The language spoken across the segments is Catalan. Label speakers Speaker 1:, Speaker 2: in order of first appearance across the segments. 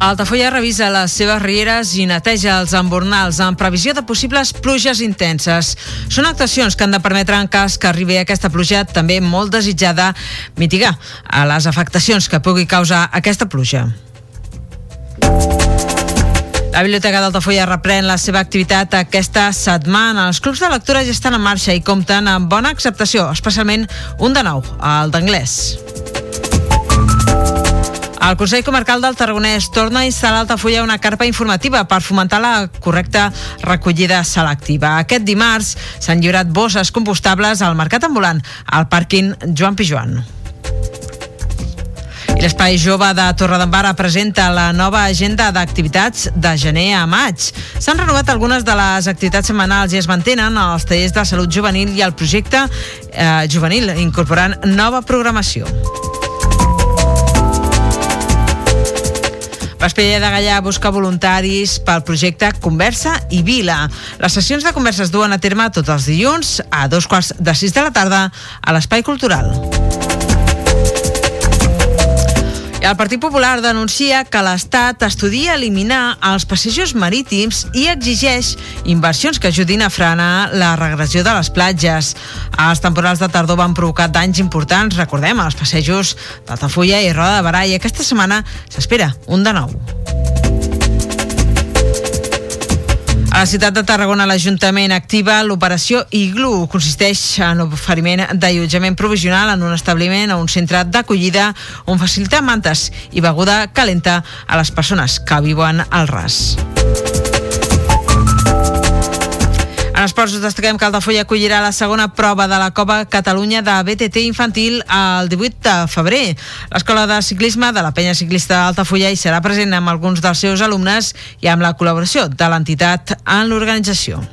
Speaker 1: Altafulla revisa les seves rieres i neteja els embornals en previsió de possibles pluges intenses. Són actuacions que han de permetre, en cas que arribi aquesta pluja, també molt desitjada, mitigar a les afectacions que pugui causar aquesta pluja. La Biblioteca d'Altafulla reprèn la seva activitat aquesta setmana. Els clubs de lectura ja estan en marxa i compten amb bona acceptació, especialment un de nou, el d'anglès. El Consell Comarcal del Tarragonès torna a instal·lar a Altafulla una carpa informativa per fomentar la correcta recollida selectiva. Aquest dimarts s'han lliurat bosses compostables al mercat ambulant al pàrquing Joan Pijuan. I l'Espai Jove de Torredembarra presenta la nova agenda d'activitats de gener a maig. S'han renovat algunes de les activitats setmanals i es mantenen els tallers de salut juvenil i el projecte eh, juvenil, incorporant nova programació. L'Espella de Gallà busca voluntaris pel projecte Conversa i Vila. Les sessions de conversa es duen a terme tots els dilluns a dos quarts de sis de la tarda a l'Espai Cultural. El Partit Popular denuncia que l'Estat estudia eliminar els passejos marítims i exigeix inversions que ajudin a frenar la regressió de les platges. Els temporals de tardor van provocar danys importants, recordem, als passejos d'Altafulla i Roda de Barà, i aquesta setmana s'espera un de nou. A la ciutat de Tarragona, l'Ajuntament activa l'operació Iglu. Consisteix en l'oferiment d'allotjament provisional en un establiment o un centre d'acollida on facilitar mantes i beguda calenta a les persones que viuen al ras. En esports us destaquem que Altafulla acollirà la segona prova de la Copa Catalunya de BTT infantil el 18 de febrer. L'escola de ciclisme de la penya ciclista d'Altafulla hi serà present amb alguns dels seus alumnes i amb la col·laboració de l'entitat en l'organització.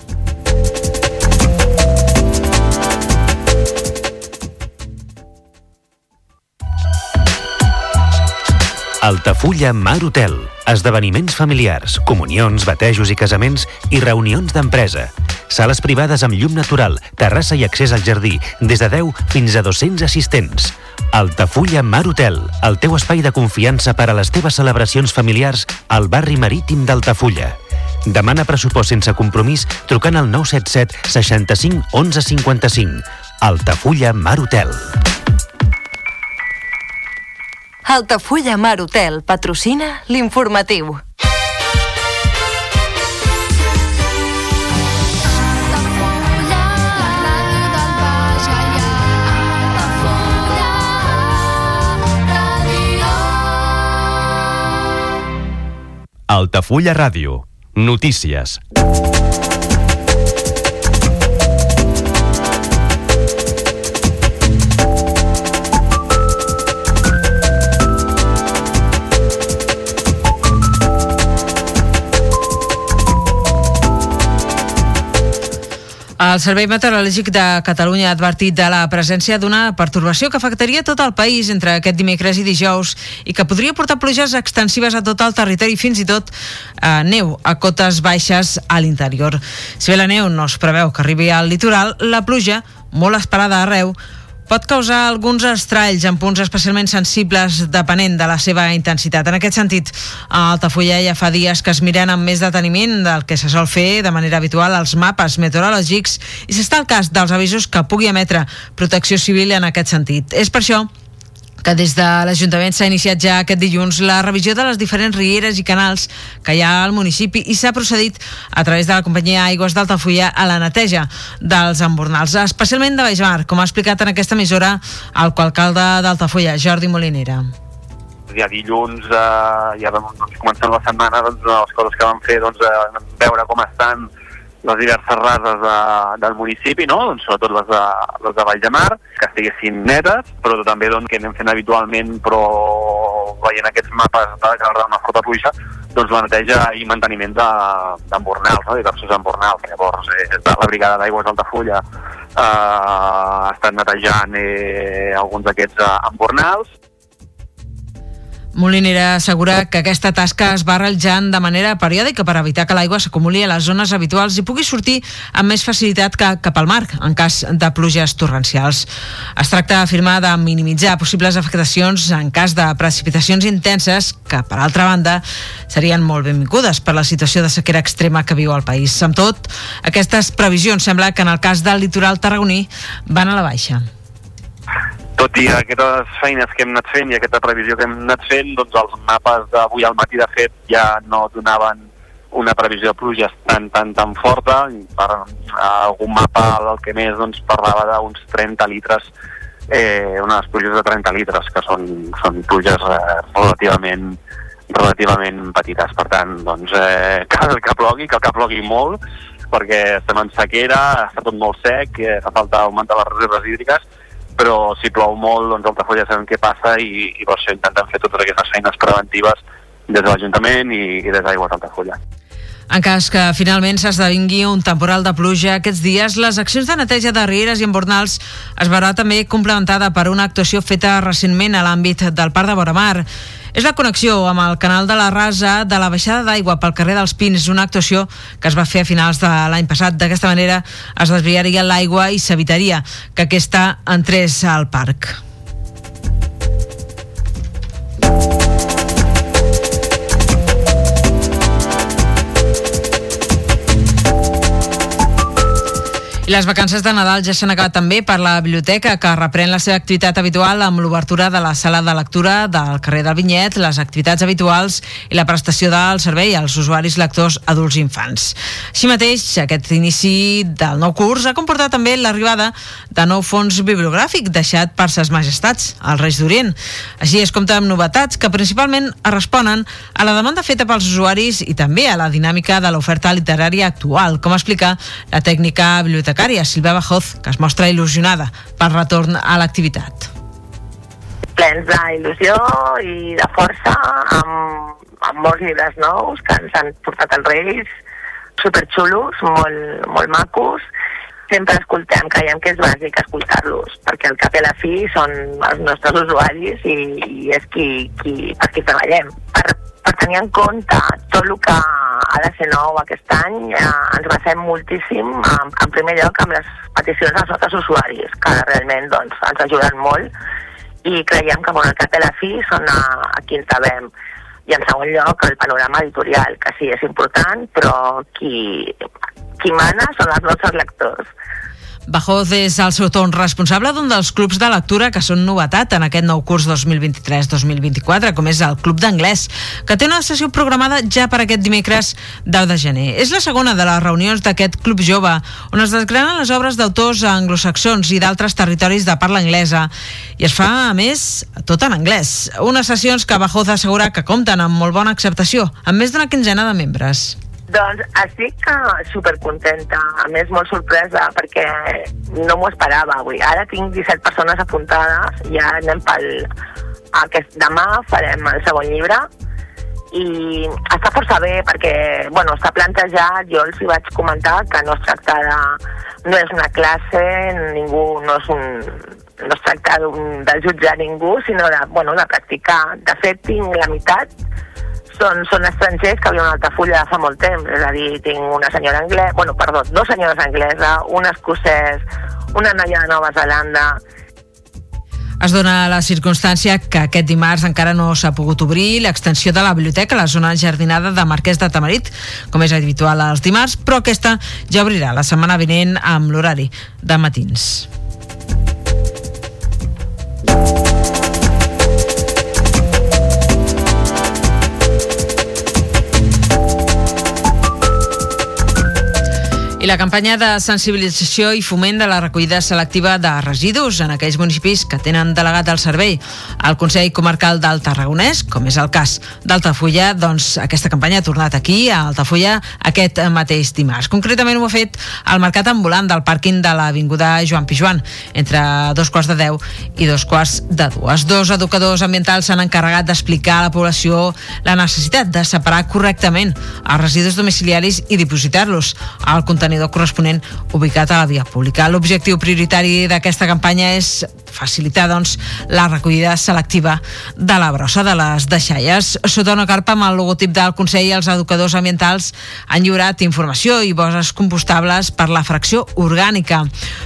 Speaker 2: Altafulla Mar Hotel. Esdeveniments familiars, comunions, batejos i casaments i reunions d'empresa. Sales privades amb llum natural, terrassa i accés al jardí, des de 10 fins a 200 assistents. Altafulla Mar Hotel, el teu espai de confiança per a les teves celebracions familiars al barri marítim d'Altafulla. Demana pressupost sense compromís trucant al 977 65 11 55. Altafulla Mar Hotel.
Speaker 3: Altafulla Mar Hotel patrocina l'informatiu.
Speaker 4: Altafulla Ràdio. Notícies.
Speaker 1: El Servei Meteorològic de Catalunya ha advertit de la presència d'una pertorbació que afectaria tot el país entre aquest dimecres i dijous i que podria portar pluges extensives a tot el territori, fins i tot eh, neu a cotes baixes a l'interior. Si bé la neu no es preveu que arribi al litoral, la pluja, molt esperada arreu, pot causar alguns estralls en punts especialment sensibles depenent de la seva intensitat. En aquest sentit, a Altafulla ja fa dies que es miren amb més deteniment del que se sol fer de manera habitual als mapes meteorològics i s'està al cas dels avisos que pugui emetre Protecció Civil en aquest sentit. És per això que des de l'Ajuntament s'ha iniciat ja aquest dilluns la revisió de les diferents rieres i canals que hi ha al municipi i s'ha procedit a través de la companyia Aigües d'Altafulla a la neteja dels embornals, especialment de Baixmar, com ha explicat en aquesta emissora el alcalde d'Altafulla, Jordi Molinera.
Speaker 5: Ja dilluns, eh, ja vam doncs, començant la setmana, doncs, les coses que vam fer, doncs, eh, veure com estan les diverses rases de, del municipi, no? doncs, sobretot les de, les de Vall de Mar, que estiguessin netes, però també doncs, que anem fent habitualment, però veient aquests mapes de que una forta pluja, doncs la neteja i manteniment d'embornals, no? diversos embornals. Llavors, eh, la Brigada d'Aigües d'Altafulla eh, ha estat netejant eh, alguns d'aquests eh, embornals,
Speaker 1: Molinera assegura que aquesta tasca es va realitzant de manera periòdica per evitar que l'aigua s'acumuli a les zones habituals i pugui sortir amb més facilitat que cap al mar en cas de pluges torrencials. Es tracta d'afirmar de minimitzar possibles afectacions en cas de precipitacions intenses que, per altra banda, serien molt benvingudes per la situació de sequera extrema que viu el país. Amb tot, aquestes previsions sembla que en el cas del litoral tarragoní van a la baixa
Speaker 5: tot i aquestes feines que hem anat fent i aquesta previsió que hem anat fent, doncs els mapes d'avui al matí, de fet, ja no donaven una previsió de pluges tan, tan, tan forta. Per algun mapa, el que més, doncs, parlava d'uns 30 litres, eh, unes pluges de 30 litres, que són, són pluges eh, relativament relativament petites. Per tant, doncs, eh, cal que plogui, cal que plogui molt, perquè estem en sequera, està tot molt sec, eh, fa falta augmentar les reserves hídriques, però si plou molt, doncs Altafulla sabem què passa i, i per això intentem fer totes aquestes feines preventives des de l'Ajuntament i, i des d'Aigües d'Altafulla.
Speaker 1: En cas que finalment s'esdevingui un temporal de pluja aquests dies, les accions de neteja de rieres i embornals es veurà també complementada per una actuació feta recentment a l'àmbit del Parc de Boramar. És la connexió amb el canal de la Rasa de la baixada d'aigua pel carrer dels Pins, una actuació que es va fer a finals de l'any passat. D'aquesta manera es desviaria l'aigua i s'evitaria que aquesta entrés al parc. I les vacances de Nadal ja s'han acabat també per la biblioteca, que reprèn la seva activitat habitual amb l'obertura de la sala de lectura del carrer del Vinyet, les activitats habituals i la prestació del servei als usuaris lectors adults i infants. Així mateix, aquest inici del nou curs ha comportat també l'arribada de nou fons bibliogràfic deixat per ses majestats, els Reis d'Orient. Així es compta amb novetats que principalment responen a la demanda feta pels usuaris i també a la dinàmica de l'oferta literària actual, com explica la tècnica bibliotecària bibliotecària, Silvia Bajoz, que es mostra il·lusionada pel retorn a l'activitat.
Speaker 6: Plens d'il·lusió i de força, amb, amb molts llibres nous que ens han portat els Reis, superxulos, molt, molt macos, sempre escoltem, creiem que és bàsic escoltar-los, perquè al cap i a la fi són els nostres usuaris i, i és qui, qui, per qui treballem. Per, per tenir en compte tot el que ha de ser nou aquest any, eh, ens basem moltíssim, en, en primer lloc, amb les peticions dels nostres usuaris, que realment doncs, ens ajuden molt, i creiem que bueno, el cap de la fi són a, a qui ens devem. I en segon lloc, el panorama editorial, que sí, és important, però qui, qui mana són els nostres lectors.
Speaker 1: Bajoz és el seu torn responsable d'un dels clubs de lectura que són novetat en aquest nou curs 2023-2024, com és el Club d'Anglès, que té una sessió programada ja per aquest dimecres 10 de gener. És la segona de les reunions d'aquest club jove, on es desgranen les obres d'autors anglosaxons i d'altres territoris de parla anglesa. I es fa, a més, tot en anglès. Unes sessions que Bajoz assegura que compten amb molt bona acceptació, amb més d'una quinzena de membres.
Speaker 6: Doncs estic supercontenta, a més molt sorpresa perquè no m'ho esperava avui. Ara tinc 17 persones apuntades, ja anem pel... Aquest, demà farem el segon llibre i està força bé perquè bueno, està plantejat, jo els hi vaig comentar que no es tracta de, no és una classe, ningú no és un, no es tracta de jutjar ningú, sinó de, bueno, de practicar. De fet, tinc la meitat són, són estrangers que viuen a Altafulla fa molt temps, és a dir, tinc una senyora anglesa, bueno, perdó, dues senyores angleses, un escocès, una noia de Nova Zelanda,
Speaker 1: es dona la circumstància que aquest dimarts encara no s'ha pogut obrir l'extensió de la biblioteca a la zona jardinada de Marquès de Tamarit, com és habitual els dimarts, però aquesta ja obrirà la setmana vinent amb l'horari de matins. La campanya de sensibilització i foment de la recollida selectiva de residus en aquells municipis que tenen delegat el servei al Consell Comarcal del Tarragonès, com és el cas d'Altafulla, doncs aquesta campanya ha tornat aquí, a Altafulla, aquest mateix dimarts. Concretament ho ha fet al mercat ambulant del pàrquing de l'Avinguda Joan Pijuan, entre dos quarts de deu i dos quarts de dues. Dos educadors ambientals s'han encarregat d'explicar a la població la necessitat de separar correctament els residus domiciliaris i dipositar-los al contenidor contenidor corresponent ubicat a la via pública. L'objectiu prioritari d'aquesta campanya és facilitar doncs, la recollida selectiva de la brossa de les deixalles. Sota una carpa amb el logotip del Consell, els educadors ambientals han lliurat informació i bosses compostables per la fracció orgànica.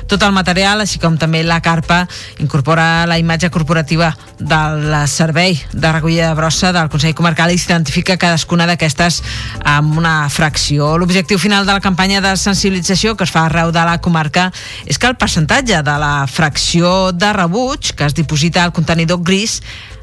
Speaker 1: Tot el material, així com també la carpa, incorpora la imatge corporativa del servei de recollida de brossa del Consell Comarcal i s'identifica cadascuna d'aquestes amb una fracció. L'objectiu final de la campanya de sensibilització que es fa arreu de la comarca és que el percentatge de la fracció de rebuig que es diposita al contenidor gris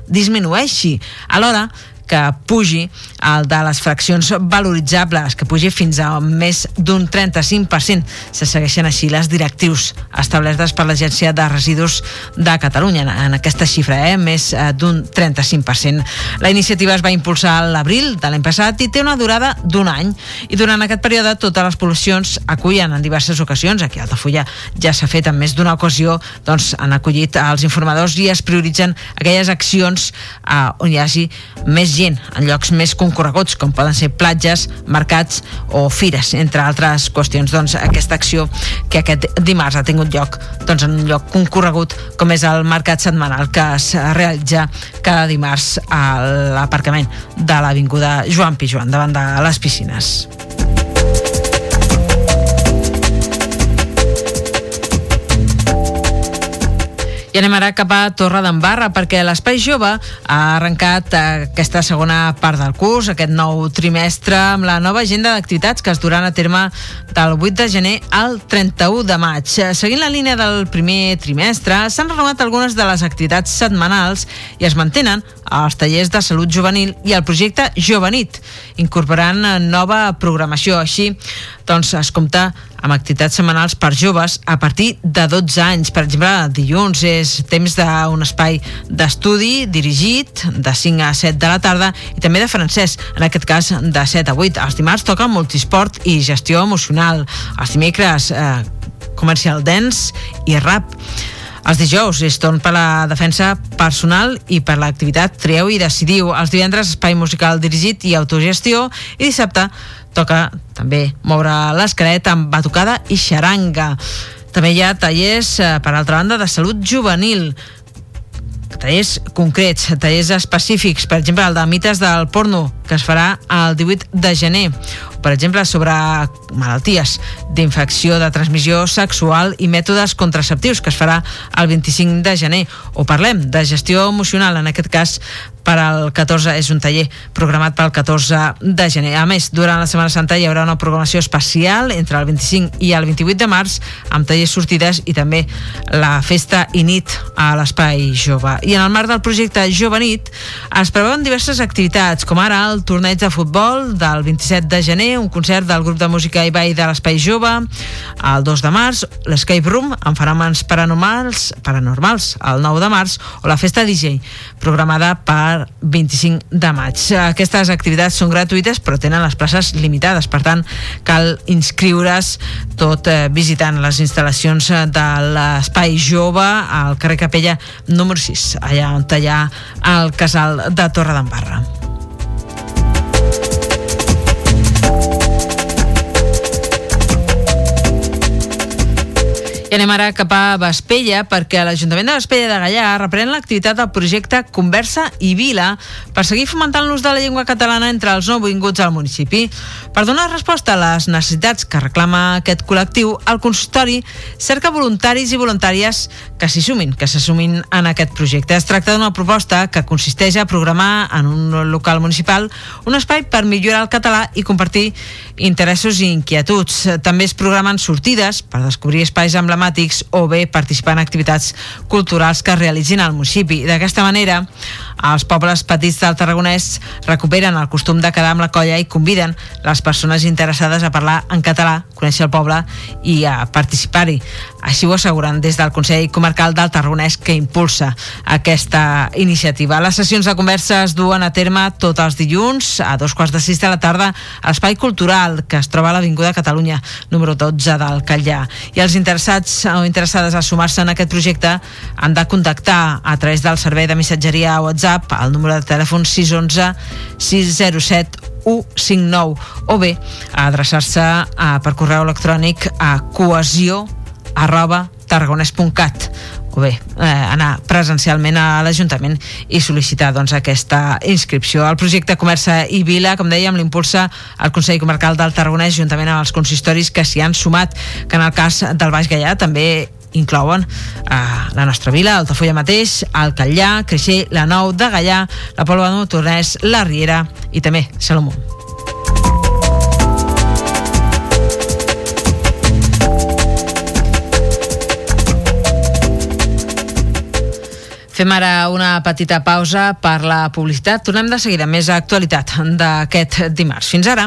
Speaker 1: disminueixi. Alhora, que pugi el de les fraccions valoritzables, que pugi fins a més d'un 35%. Se segueixen així les directius establertes per l'Agència de Residus de Catalunya, en aquesta xifra, eh? més eh, d'un 35%. La iniciativa es va impulsar a l'abril de l'any passat i té una durada d'un any. I durant aquest període totes les poblacions acullen en diverses ocasions, aquí a Altafulla ja s'ha fet en més d'una ocasió, doncs han acollit els informadors i es prioritzen aquelles accions eh, on hi hagi més gent en llocs més concorreguts, com poden ser platges, mercats o fires, entre altres qüestions. Doncs aquesta acció que aquest dimarts ha tingut lloc doncs, en un lloc concorregut com és el mercat setmanal que es realitza cada dimarts a l'aparcament de l'Avinguda Joan Pijuan, davant de les piscines. I anem ara cap a Torre d'Embarra perquè l'Espai Jove ha arrencat aquesta segona part del curs, aquest nou trimestre, amb la nova agenda d'activitats que es duran a terme del 8 de gener al 31 de maig. Seguint la línia del primer trimestre, s'han renovat algunes de les activitats setmanals i es mantenen els tallers de salut juvenil i el projecte Jovenit, incorporant nova programació. Així, doncs, es compta amb activitats setmanals per joves a partir de 12 anys. Per exemple, dilluns és temps d'un espai d'estudi dirigit de 5 a 7 de la tarda i també de francès, en aquest cas de 7 a 8. Els dimarts toca multisport i gestió emocional. Els dimecres eh, comercial dance i rap. Els dijous és torn per la defensa personal i per l'activitat Trieu i Decidiu. Els divendres espai musical dirigit i autogestió i dissabte toca també moure l'esquelet amb batucada i xaranga. També hi ha tallers, eh, per altra banda, de salut juvenil tallers concrets, tallers específics, per exemple el de mites del porno, que es farà el 18 de gener, per exemple sobre malalties d'infecció de transmissió sexual i mètodes contraceptius, que es farà el 25 de gener, o parlem de gestió emocional, en aquest cas per al 14, és un taller programat pel 14 de gener. A més, durant la Setmana Santa hi haurà una programació especial entre el 25 i el 28 de març amb tallers sortides i també la festa i nit a l'Espai Jove. I en el marc del projecte Jove Nit es preveuen diverses activitats, com ara el torneig de futbol del 27 de gener, un concert del grup de música i ball de l'Espai Jove, el 2 de març, l'Escape Room amb fenòmens paranormals, paranormals el 9 de març, o la festa DJ, programada per 25 de maig. Aquestes activitats són gratuïtes però tenen les places limitades, per tant cal inscriure's tot eh, visitant les instal·lacions de l'Espai Jove al carrer Capella número 6, allà on hi ha el casal de Torre I anem ara cap a Vespella perquè l'Ajuntament de Vespella de Gallà reprèn l'activitat del projecte Conversa i Vila per seguir fomentant l'ús de la llengua catalana entre els nouvinguts al municipi. Per donar resposta a les necessitats que reclama aquest col·lectiu, el consistori cerca voluntaris i voluntàries que s'hi sumin, que s'assumin en aquest projecte. Es tracta d'una proposta que consisteix a programar en un local municipal un espai per millorar el català i compartir interessos i inquietuds. També es programen sortides per descobrir espais amb la emblemàtics o bé participar en activitats culturals que es realitzin al municipi. D'aquesta manera, Els pobles petits del Tarragonès recuperen el costum de quedar amb la colla i conviden les persones interessades a parlar en català, conèixer el poble i a participar-hi. Així ho asseguren des del Consell Comarcal del Tarragonès que impulsa aquesta iniciativa. Les sessions de conversa es duen a terme tots els dilluns a dos quarts de sis de la tarda a l'Espai Cultural que es troba a l'Avinguda Catalunya, número 12 del Catllà. I els interessats o interessades a sumar-se en aquest projecte han de contactar a través del servei de missatgeria a WhatsApp al número de telèfon 611 607 159 o bé adreçar-se per correu electrònic a cohesió arroba tarragonès.cat o bé, eh, anar presencialment a l'Ajuntament i sol·licitar doncs, aquesta inscripció. El projecte Comerça i Vila, com dèiem, l'impulsa el Consell Comarcal del Tarragonès juntament amb els consistoris que s'hi han sumat, que en el cas del Baix Gaià també inclouen eh, la nostra vila, Altafulla mateix, el Catllà, Creixer, la Nou de Gallà, la Polva de Motornès, la Riera i també Salomó. Fem ara una petita pausa per la publicitat. Tornem de seguida més a actualitat d'aquest dimarts. Fins ara.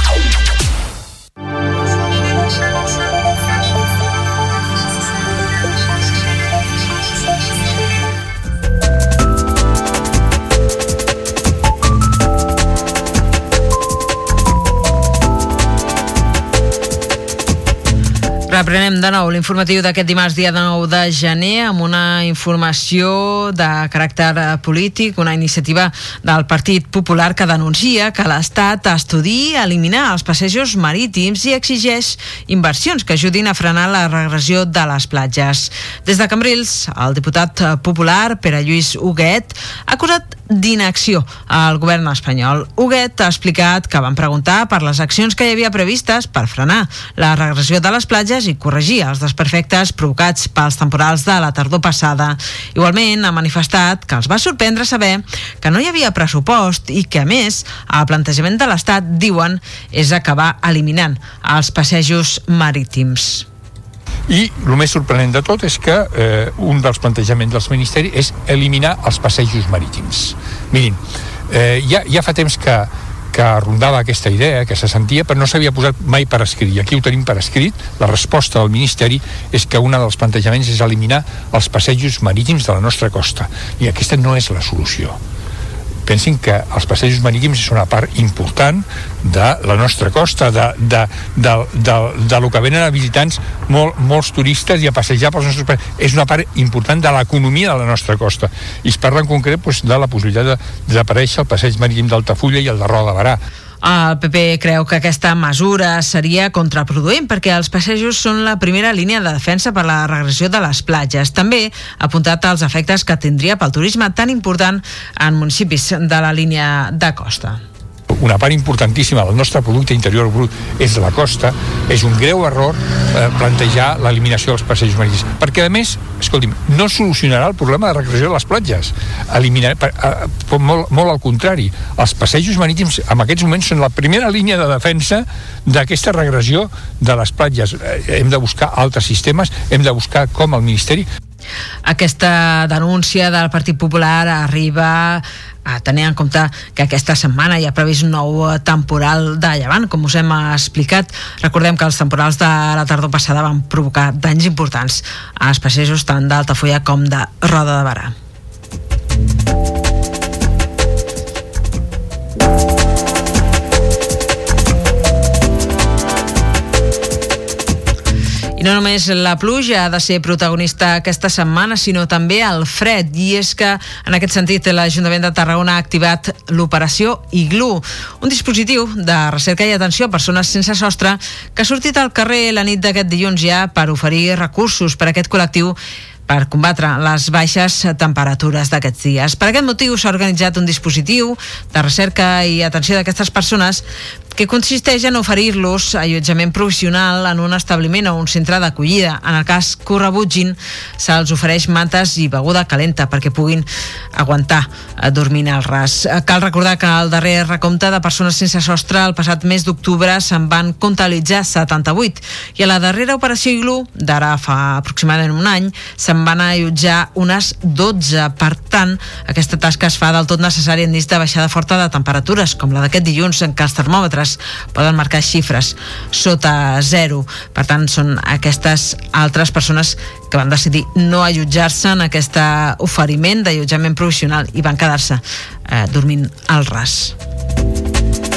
Speaker 1: Reprenem de nou l'informatiu d'aquest dimarts, dia de 9 de gener, amb una informació de caràcter eh, polític, una iniciativa del Partit Popular que denuncia que l'Estat estudi eliminar els passejos marítims i exigeix inversions que ajudin a frenar la regressió de les platges. Des de Cambrils, el diputat popular Pere Lluís Huguet ha acusat d'inacció al govern espanyol. Huguet ha explicat que van preguntar per les accions que hi havia previstes per frenar la regressió de les platges i corregir els desperfectes provocats pels temporals de la tardor passada. Igualment, ha manifestat que els va sorprendre saber que no hi havia pressupost i que, a més, el plantejament de l'Estat, diuen, és acabar eliminant els passejos marítims.
Speaker 7: I el més sorprenent de tot és que eh, un dels plantejaments del Ministeri és eliminar els passejos marítims. Mirin, eh, ja, ja fa temps que, que rondava aquesta idea, que se sentia, però no s'havia posat mai per escrit. I aquí ho tenim per escrit. La resposta del Ministeri és que un dels plantejaments és eliminar els passejos marítims de la nostra costa. I aquesta no és la solució pensin que els passejos marítims és una part important de la nostra costa, de, de, de, de, de lo que venen a visitants molt, molts turistes i a passejar pels nostres països. És una part important de l'economia de la nostra costa. I es parla en concret doncs, de la possibilitat de desaparèixer el passeig marítim d'Altafulla i el de Roda de Barà.
Speaker 1: El PP creu que aquesta mesura seria contraproduent perquè els passejos són la primera línia de defensa per la regressió de les platges. També ha apuntat als efectes que tindria pel turisme tan important en municipis de la línia de costa
Speaker 7: una part importantíssima del nostre producte interior brut és la costa, és un greu error eh, plantejar l'eliminació dels passejos marítims. Perquè, a més, escolti'm, no solucionarà el problema de regressió de les platges. Eliminar, per, eh, molt, molt al contrari. Els passejos marítims en aquests moments són la primera línia de defensa d'aquesta regressió de les platges. Eh, hem de buscar altres sistemes, hem de buscar com el Ministeri
Speaker 1: aquesta denúncia del Partit Popular arriba a tenir en compte que aquesta setmana hi ha previst un nou temporal de llevant, com us hem explicat. Recordem que els temporals de la tardor passada van provocar danys importants als passejos tant d'Altafulla com de Roda de Barà. I no només la pluja ha de ser protagonista aquesta setmana, sinó també el fred. I és que, en aquest sentit, l'Ajuntament de Tarragona ha activat l'operació Iglu, un dispositiu de recerca i atenció a persones sense sostre que ha sortit al carrer la nit d'aquest dilluns ja per oferir recursos per a aquest col·lectiu per combatre les baixes temperatures d'aquests dies. Per aquest motiu s'ha organitzat un dispositiu de recerca i atenció d'aquestes persones que consisteix en oferir-los allotjament provisional en un establiment o un centre d'acollida. En el cas que ho rebutgin, se'ls ofereix mantes i beguda calenta perquè puguin aguantar eh, dormint al ras. Eh, cal recordar que al darrer recompte de persones sense sostre el passat mes d'octubre se'n van comptabilitzar 78 i a la darrera operació Iglu, d'ara fa aproximadament un any, se'n van allotjar unes 12. Per tant, aquesta tasca es fa del tot necessària en de baixada forta de temperatures, com la d'aquest dilluns en què els termòmetres poden marcar xifres sota zero. Per tant, són aquestes altres persones que van decidir no allotjar-se en aquest oferiment d'allotjament provisional i van quedar-se eh, dormint al ras.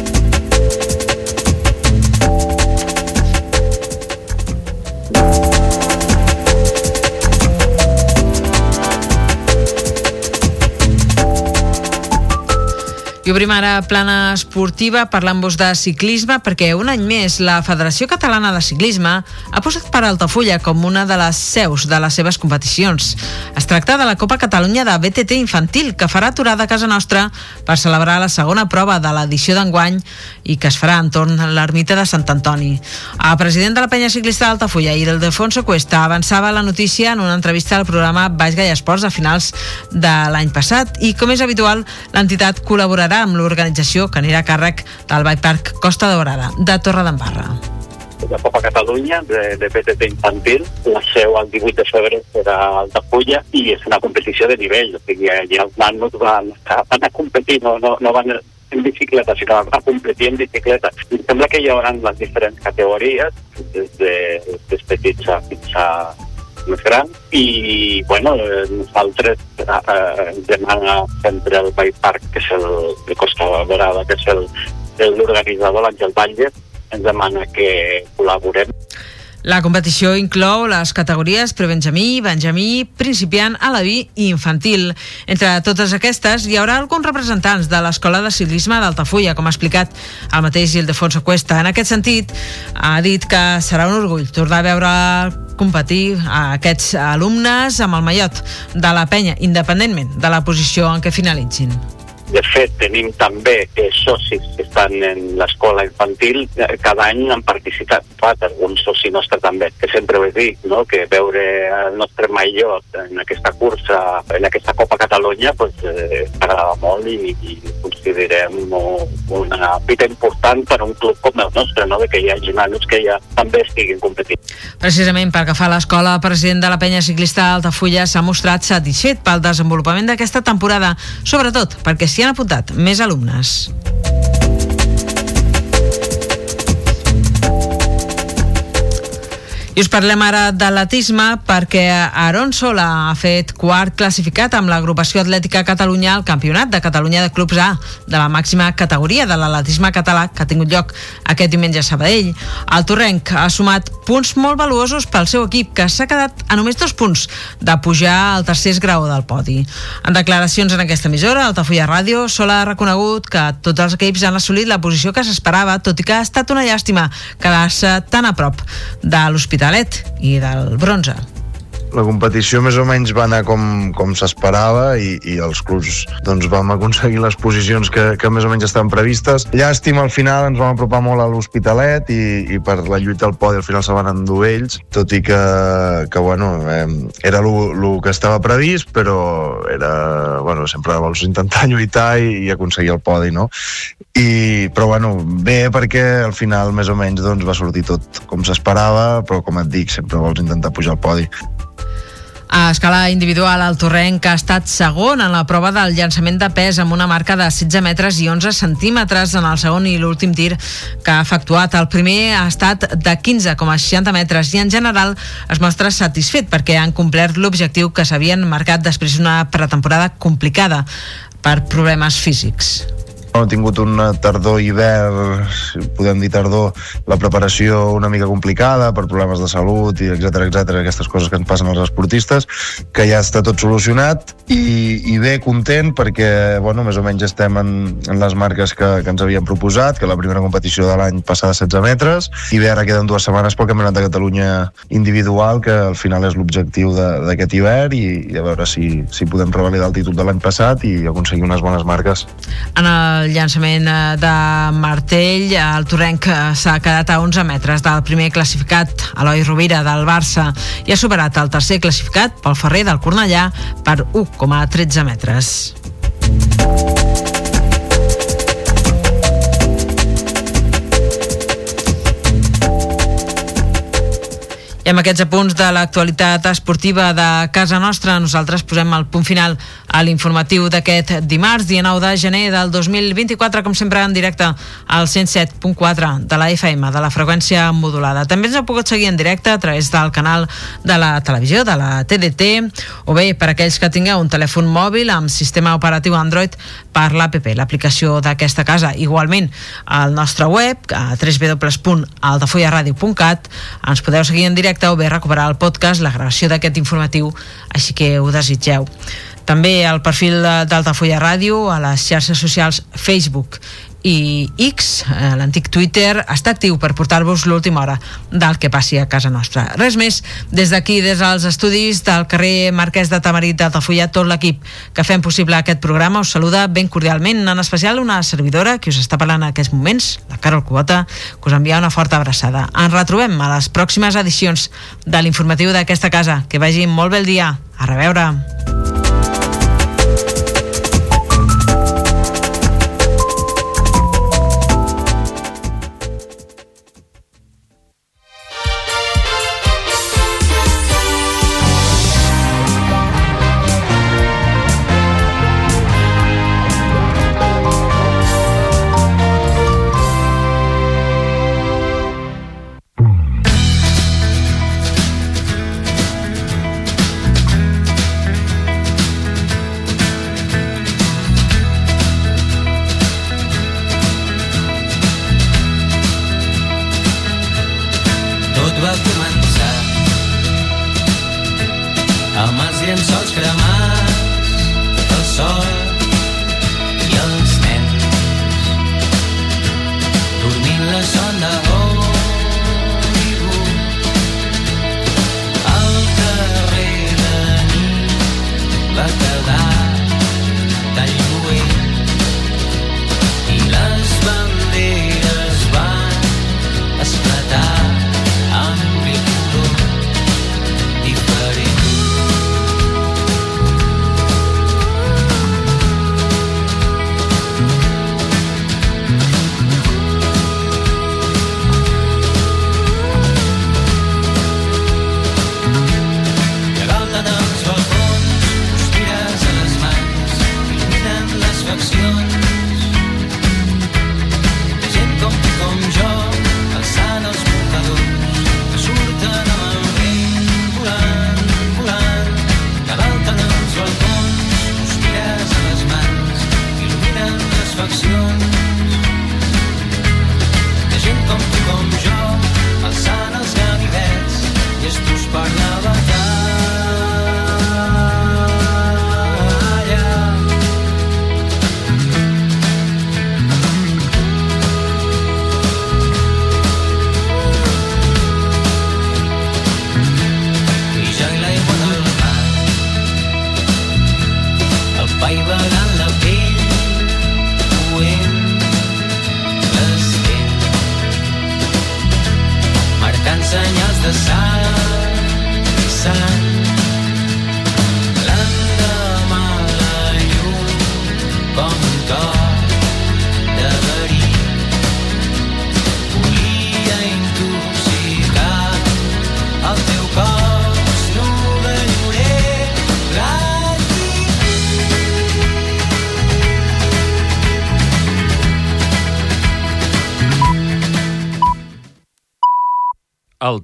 Speaker 1: I obrim ara plana esportiva parlant-vos de ciclisme perquè un any més la Federació Catalana de Ciclisme ha posat per Altafulla com una de les seus de les seves competicions. Es tracta de la Copa Catalunya de BTT infantil que farà aturada a casa nostra per celebrar la segona prova de l'edició d'enguany i que es farà entorn a l'ermita de Sant Antoni. El president de la penya ciclista d'Altafulla, Ildefonso Cuesta, avançava la notícia en una entrevista al programa Baix Gaia Esports a finals de l'any passat i, com és habitual, l'entitat col·laborarà col·laborarà amb l'organització que anirà a càrrec del Bike Park Costa Daurada, de Torredembarra
Speaker 8: la Copa Catalunya de, de PTT infantil. La seu el 18 de febrer serà a Altafulla i és una competició de nivell. O sigui, allà els nanos van, van a competir, no, no, no van en bicicleta, sinó a competir en bicicleta. I sembla que hi haurà les diferents categories, des de, des petits a fins a més gran i bueno, nosaltres eh, ens demana sempre el Bay Park, que és el de Costa Dorada, que és l'organitzador, l'Àngel Batlle, ens demana que col·laborem
Speaker 1: la competició inclou les categories prebenjamí, benjamí, principiant, alaví i infantil. Entre totes aquestes hi haurà alguns representants de l'Escola de Ciclisme d'Altafulla, com ha explicat el mateix Ildefonso Cuesta. En aquest sentit, ha dit que serà un orgull tornar a veure competir a aquests alumnes amb el mallot de la penya, independentment de la posició en què finalitzin.
Speaker 8: De fet, tenim també eh, socis que estan en l'escola infantil, eh, cada any han participat, Pat, algun soci nostre també, que sempre ho he dit, no? que veure el nostre mallot en aquesta cursa, en aquesta Copa Catalunya, pues, eh, agrada molt i, i considerem una fita important per un club com el nostre, no? de que hi hagi nanos que ja també estiguin competint.
Speaker 1: Precisament per agafar l'escola, el president de la penya ciclista Altafulla s'ha mostrat satisfet pel desenvolupament d'aquesta temporada, sobretot perquè s'hi han apuntat més alumnes. I us parlem ara d'atletisme perquè Aaron Sola ha fet quart classificat amb l'agrupació atlètica Catalunya al Campionat de Catalunya de Clubs A de la màxima categoria de l'atletisme català que ha tingut lloc aquest diumenge a Sabadell. El Torrenc ha sumat punts molt valuosos pel seu equip que s'ha quedat a només dos punts de pujar al tercer grau del podi. En declaracions en aquesta emissora, Altafulla Ràdio, Sola ha reconegut que tots els equips han assolit la posició que s'esperava, tot i que ha estat una llàstima quedar-se tan a prop de l'Hospital l'Hospitalet i del bronze
Speaker 9: la competició més o menys va anar com, com s'esperava i, i els clubs doncs, vam aconseguir les posicions que, que més o menys estaven previstes. Llàstima, al final ens vam apropar molt a l'Hospitalet i, i per la lluita al podi al final se van endur ells, tot i que, que bueno, eh, era el que estava previst, però era, bueno, sempre vols intentar lluitar i, i aconseguir el podi, no? I, però bueno, bé perquè al final més o menys doncs, va sortir tot com s'esperava, però com et dic, sempre vols intentar pujar al podi.
Speaker 1: A escala individual, el Torrenc ha estat segon en la prova del llançament de pes amb una marca de 16 metres i 11 centímetres en el segon i l'últim tir que ha efectuat. El primer ha estat de 15,60 metres i en general es mostra satisfet perquè han complert l'objectiu que s'havien marcat després d'una pretemporada complicada per problemes físics.
Speaker 9: Hem tingut una tardor hivern, podem dir tardor, la preparació una mica complicada per problemes de salut i etc etc aquestes coses que ens passen als esportistes, que ja està tot solucionat i, i bé, content perquè, bueno, més o menys estem en, en les marques que, que ens havíem proposat, que la primera competició de l'any passada 16 metres, i bé, ara queden dues setmanes pel Campionat de Catalunya individual, que al final és l'objectiu d'aquest hivern i, i a veure si, si podem revalidar el títol de l'any passat i aconseguir unes bones marques.
Speaker 1: En el el llançament eh, de martell, el Torrenc eh, s'ha quedat a 11 metres del primer classificat, Eloi Rovira, del Barça, i ha superat el tercer classificat, pel Ferrer del Cornellà, per 1,13 metres. I amb aquests apunts de l'actualitat esportiva de casa nostra, nosaltres posem el punt final a l'informatiu d'aquest dimarts, dia 9 de gener del 2024, com sempre en directe al 107.4 de la FM, de la freqüència modulada. També ens heu pogut seguir en directe a través del canal de la televisió, de la TDT, o bé per aquells que tingueu un telèfon mòbil amb sistema operatiu Android per l'APP, l'aplicació d'aquesta casa. Igualment, al nostre web, a www.altafollaradio.cat, ens podeu seguir en directe directe o bé recuperar el podcast, la gravació d'aquest informatiu, així que ho desitgeu. També al perfil d'Altafolla Ràdio, a les xarxes socials Facebook i X, eh, l'antic Twitter, està actiu per portar-vos l'última hora del que passi a casa nostra. Res més, des d'aquí, des dels estudis del carrer Marquès de Tamarit d'Altafulla, tot l'equip que fem possible aquest programa us saluda ben cordialment, en especial una servidora que us està parlant en aquests moments, la Carol Cubota, que us envia una forta abraçada. Ens retrobem a les pròximes edicions de l'informatiu d'aquesta casa. Que vagi molt bé el dia. A reveure.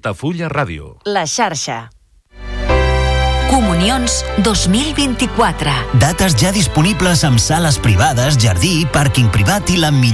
Speaker 10: Altafulla Ràdio.
Speaker 3: La xarxa.
Speaker 11: Comunions 2024.
Speaker 12: Dates ja disponibles amb sales privades, jardí, pàrquing privat i la millor